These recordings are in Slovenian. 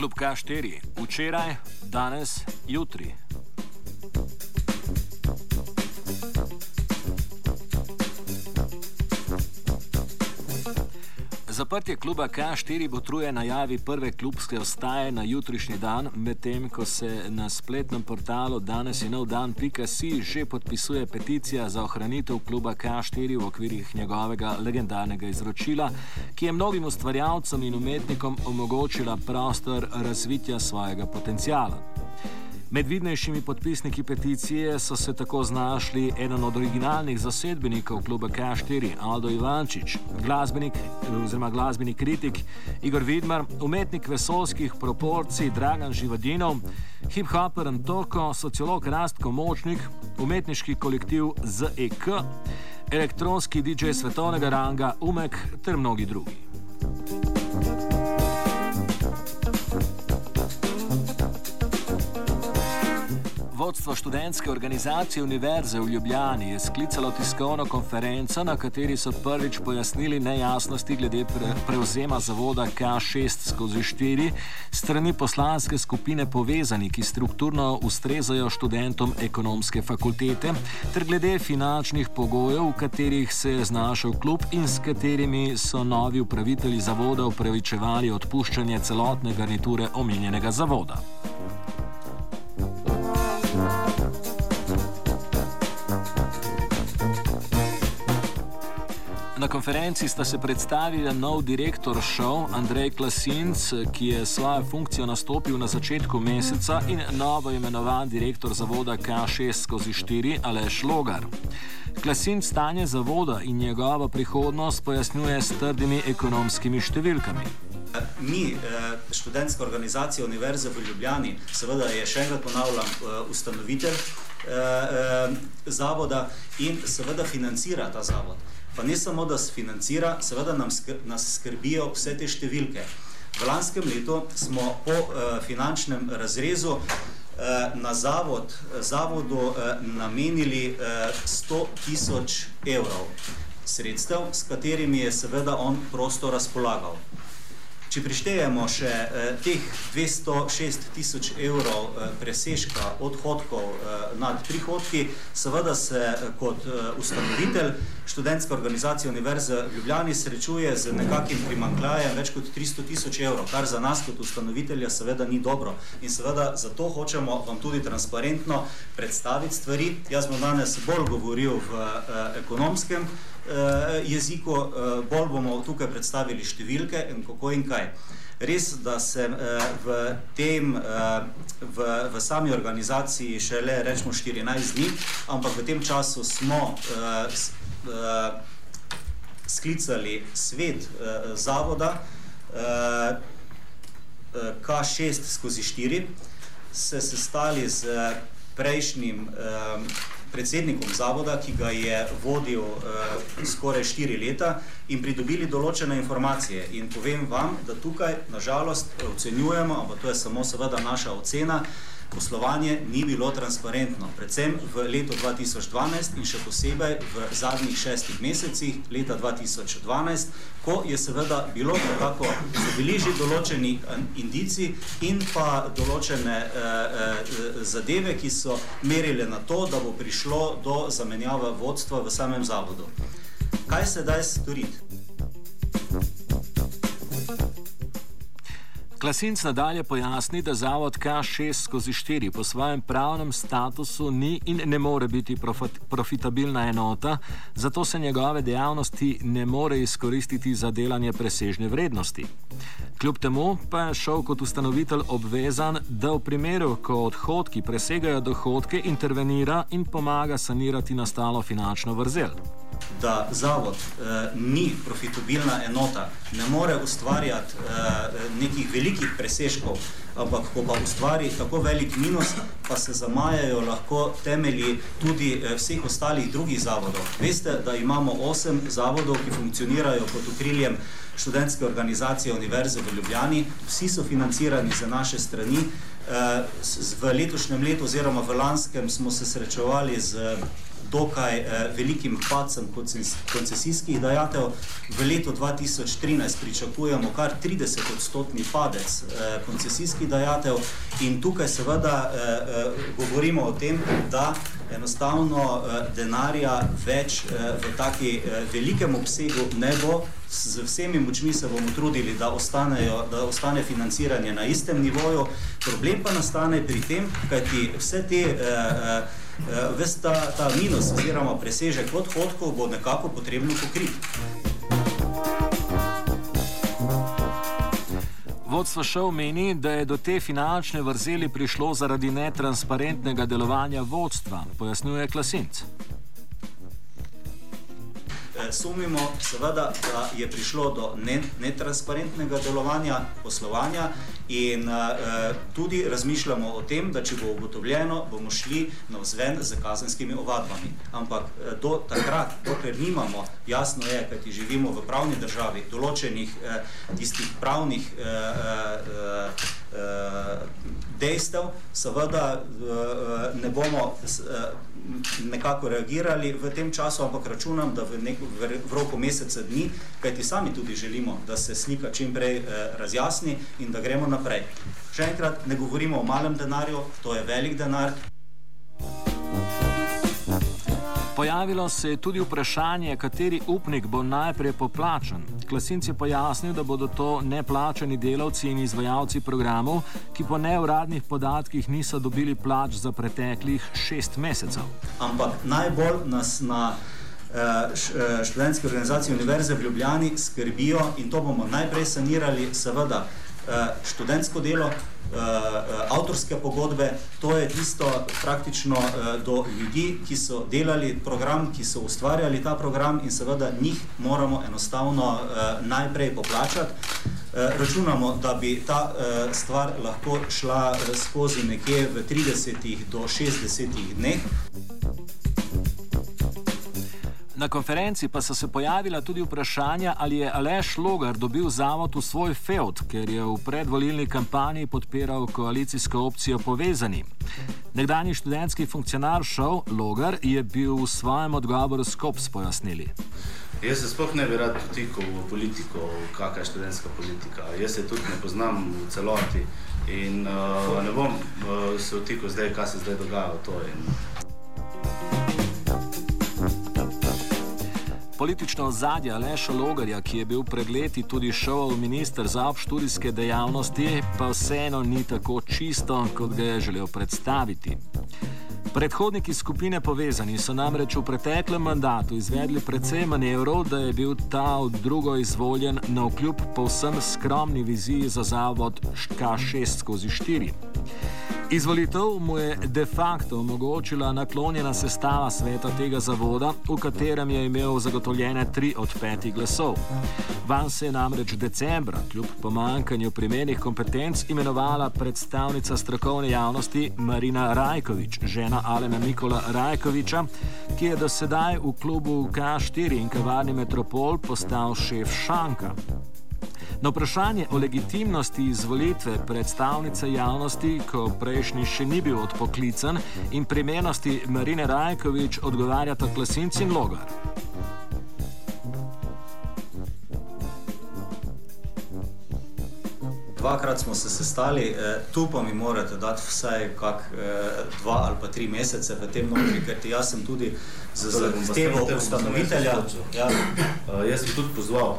Klub K4, včeraj, danes, jutri. Zaprtje kluba K4 botruje najavi prve klubske ostaje na jutrišnji dan, medtem ko se na spletnem portalu danes je nov dan.si že podpisuje peticija za ohranitev kluba K4 v okvirih njegovega legendarnega izročila, ki je mnogim ustvarjalcem in umetnikom omogočila prostor razvitja svojega potencijala. Med vidnejšimi podpisniki peticije so se tako znašli eden od originalnih zasedbenikov kluba K4, Aldo Ivančič, glasbenik oziroma glasbeni kritik Igor Vidmar, umetnik vesolskih proporcij Dragan Živadinov, hip-hoper Antoko, sociolog Rastko Močnik, umetniški kolektiv ZEK, elektronski DJ svetovnega ranga Umek ter mnogi drugi. Vodstvo študentske organizacije Univerze v Ljubljani je sklicalo tiskovno konferenco, na kateri so prvič pojasnili nejasnosti glede pre prevzema zavoda K6 skozi 4 strani poslanske skupine povezani, ki strukturno ustrezajo študentom ekonomske fakultete, ter glede finančnih pogojev, v katerih se je znašel klub in s katerimi so novi upravitelji zavoda upravičevali odpuščanje celotne garniture omenjenega zavoda. Na konferenci sta se predstavila nov direktor šov Andrej Klasinc, ki je svojo funkcijo nastopil na začetku meseca, in novo imenovan direktor zavoda K6 skozi 4 Aleš Logar. Klasinc stanje zavoda in njegovo prihodnost pojasnjuje s trdimi ekonomskimi številkami. Mi, študentska organizacija Univerze v Ljubljani, seveda je še enkrat ponavljam, ustanovitelj zavoda in seveda financira ta zavod. Pa ne samo, da se financira, seveda nam skr nas skrbijo vse te številke. V lanskem letu smo po uh, finančnem razrezu uh, na zavod, zavodu uh, namenili uh, 100 tisoč evrov sredstev, s katerimi je seveda on prosto razpolagal. Če prištejemo še eh, teh 206 tisoč evrov eh, presežka odhodkov eh, nad prihodki, seveda se eh, kot eh, ustanovitelj študentske organizacije Univerze v Ljubljani srečuje z nekakim primankljajem več kot 300 tisoč evrov, kar za nas kot ustanovitelja seveda ni dobro. In seveda zato hočemo vam tudi transparentno predstaviti stvari. Jaz bom danes bolj govoril v eh, ekonomskem eh, jeziku, eh, bolj bomo tukaj predstavili številke in kako in kaj. Res, da sem uh, v tem, uh, v, v sami organizaciji šele rečemo 14 dni, ampak v tem času smo uh, sklicali svet uh, zavoda uh, K6 skozi 4, se sestali z prejšnjim uh, predsednikom zavoda, ki ga je vodil uh, skoraj štiri leta in pridobili določene informacije. In povem vam, da tukaj nažalost ocenjujemo, ampak to je samo seveda naša ocena, poslovanje ni bilo transparentno. Predvsem v letu 2012 in še posebej v zadnjih šestih mesecih leta 2012, ko je seveda bilo nekako, so bili že določeni indici in pa določene eh, eh, zadeve, ki so merile na to, da bo prišlo do zamenjava vodstva v samem zavodu. Kaj se daj storiti? Klasinc nadalje pojasni, da zavod K6 skozi 4 po svojem pravnem statusu ni in ne more biti profitabilna enota, zato se njegove dejavnosti ne more izkoristiti za delanje presežne vrednosti. Kljub temu pa je šel kot ustanovitelj obvezan, da v primeru, ko odhodki presegajo dohodke, intervenira in pomaga sanirati nastalo finančno vrzel da zavod eh, ni profitabilna enota, ne more ustvarjati eh, nekih velikih presežkov, ampak ko pa ustvari tako velik minus, pa se zamajajo lahko temelji tudi eh, vseh ostalih drugih zavodov. Veste, da imamo osem zavodov, ki funkcionirajo pod okriljem študentske organizacije Univerze v Ljubljani, vsi so financirani za naše strani. Eh, v letošnjem letu oziroma v lanskem smo se srečevali z dokaj uh, velikim padcem koncesijskih dajatev. V letu 2013 pričakujemo kar 30 odstotni padec uh, koncesijskih dajatev in tukaj seveda uh, uh, govorimo o tem, da enostavno uh, denarja več uh, v taki uh, velikem obsegu ne bo. Z vsemi močmi se bomo trudili, da, da ostane financiranje na istem nivoju. Problem pa nastane pri tem, kajti vse te uh, uh, ves ta, ta minus oziroma presežek odhodkov bo nekako potrebno pokriti. Vodstvo šov meni, da je do te finančne vrzeli prišlo zaradi netransparentnega delovanja vodstva, pojasnjuje Klasinc. Eh, sumimo seveda, da je prišlo do netransparentnega delovanja poslovanja in uh, tudi razmišljamo o tem, da če bo ugotovljeno, bomo šli na vzven z kazenskimi ovadbami. Ampak do takrat, dokler nimamo, jasno je, kajti živimo v pravni državi, določenih uh, tistih pravnih uh, uh, dejstev, seveda ne bomo nekako reagirali v tem času, ampak računam, da v, nek, v, v roku meseca dni, kajti sami tudi želimo, da se slika čim prej eh, razjasni in da gremo naprej. Še enkrat, ne govorimo o malem denarju, to je velik denar. Pojavilo se je tudi vprašanje, kateri upnik bo najprej poplačen. Klasinc je pojasnil, da bodo to neplačani delavci in izvajalci programov, ki po neuradnih podatkih niso dobili plač za preteklih šest mesecev. Ampak najbolj nas na eh, eh, študentski organizaciji Univerze v Ljubljani skrbijo in to bomo najprej sanirali, seveda študentsko delo, uh, avtorske pogodbe, to je tisto praktično do ljudi, ki so delali program, ki so ustvarjali ta program in seveda njih moramo enostavno najprej poplačati. Računamo, da bi ta stvar lahko šla skozi nekje v 30 do 60 dneh. Na konferenci pa so se pojavila tudi vprašanja, ali je Aleš Logar dobil zavod v svoj feud, ker je v predvolilni kampanji podpiral koalicijsko opcijo povezani. Nekdani študentski funkcionar šov Logar je bil v svojem odgovoru skop spojasnili. Jaz se sploh ne bi rad dotikal v politiko, kakšna je študentska politika. Jaz se tudi ne poznam v celoti in uh, ne bom uh, se dotikal zdaj, kaj se zdaj dogaja v to. In... Politično ozadje Aleša Logarja, ki je bil pred leti tudi šel minister za obštudijske dejavnosti, pa vseeno ni tako čisto, kot ga je želel predstaviti. Predhodniki skupine povezani so namreč v preteklem mandatu izvedli precej manevrov, da je bil ta od drugo izvoljen na vkljub povsem skromni viziji za zavod K6 skozi 4. Izvolitev mu je de facto omogočila naklonjena sestava sveta tega zavoda, v katerem je imel zagotovljene tri od petih glasov. Van se je namreč decembra, kljub pomankanju primernih kompetenc, imenovala predstavnica strokovne javnosti Marina Rajkovič, žena Alena Nikola Rajkoviča, ki je do sedaj v klubu K4 in kavarni Metropol postal šef Šanka. Na vprašanje o legitimnosti izvolitve predstavnice javnosti, ko prejšnji še ni bil odpoklican, in primernosti Marine Rajkovič odgovarjata Klasinc in Logar. Dvakrat smo se sestali, eh, tu pa mi morate dati vsaj kak, eh, dva ali pa tri mesece v tem notri, ker jaz sem tudi z zahtevo ustanovitelja. Ja. Uh, jaz sem tudi pozval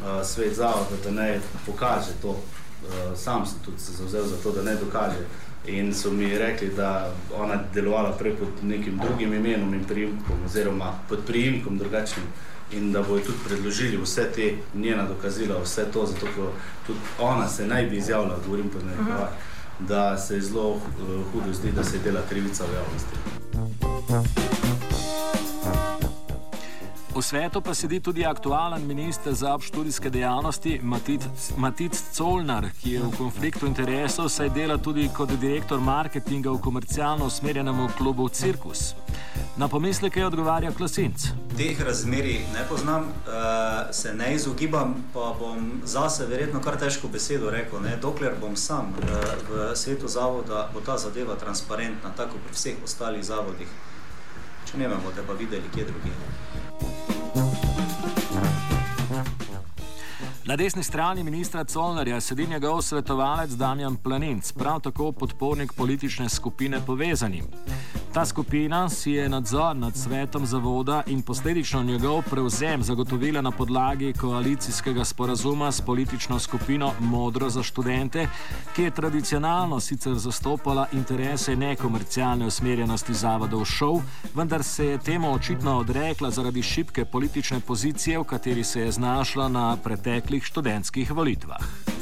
uh, svet zavoda, da ne pokaže to. Uh, sam sem tudi se zauzel za to, da ne dokaže. In so mi rekli, da ona delovala prej pod nekim drugim imenom in priimkom, oziroma pod priimkom drugačnim. In da bojo tudi predložili vse te njena dokazila, vse to, zato ker tudi ona se naj bi izjavila, govorim pa ne, uh -huh. da se zelo uh, hudo zdi, da se dela krivica v javnosti. V svetu pa sedi tudi aktualen minister za študijske dejavnosti Matic, Matic Colnar, ki je v konfliktu interesov, saj dela tudi kot direktor marketinga v komercialno usmerjenem klubu Cirkus. Na pomisleke odgovarja Klasinc. Teh razmerij ne poznam, uh, se ne izogibam, pa bom zase verjetno kar težko besedo rekel. Ne? Dokler bom sam uh, v svetu zavoda, bo ta zadeva transparentna, tako pri vseh ostalih zavodih. Če ne, bomo te pa videli, kje drugi. Na desni strani ministra Colnerja sedi njegov svetovalec Damjan Planinc, prav tako podpornik politične skupine Povezani. Ta skupina si je nadzor nad svetom zavoda in posledično njegov prevzem zagotovila na podlagi koalicijskega sporazuma s politično skupino Modro za študente, ki je tradicionalno sicer zastopala interese nekomercialne usmerjenosti zavodov šov, vendar se je temu očitno odrekla zaradi šibke politične pozicije, v kateri se je znašla na preteklih študentskih volitvah.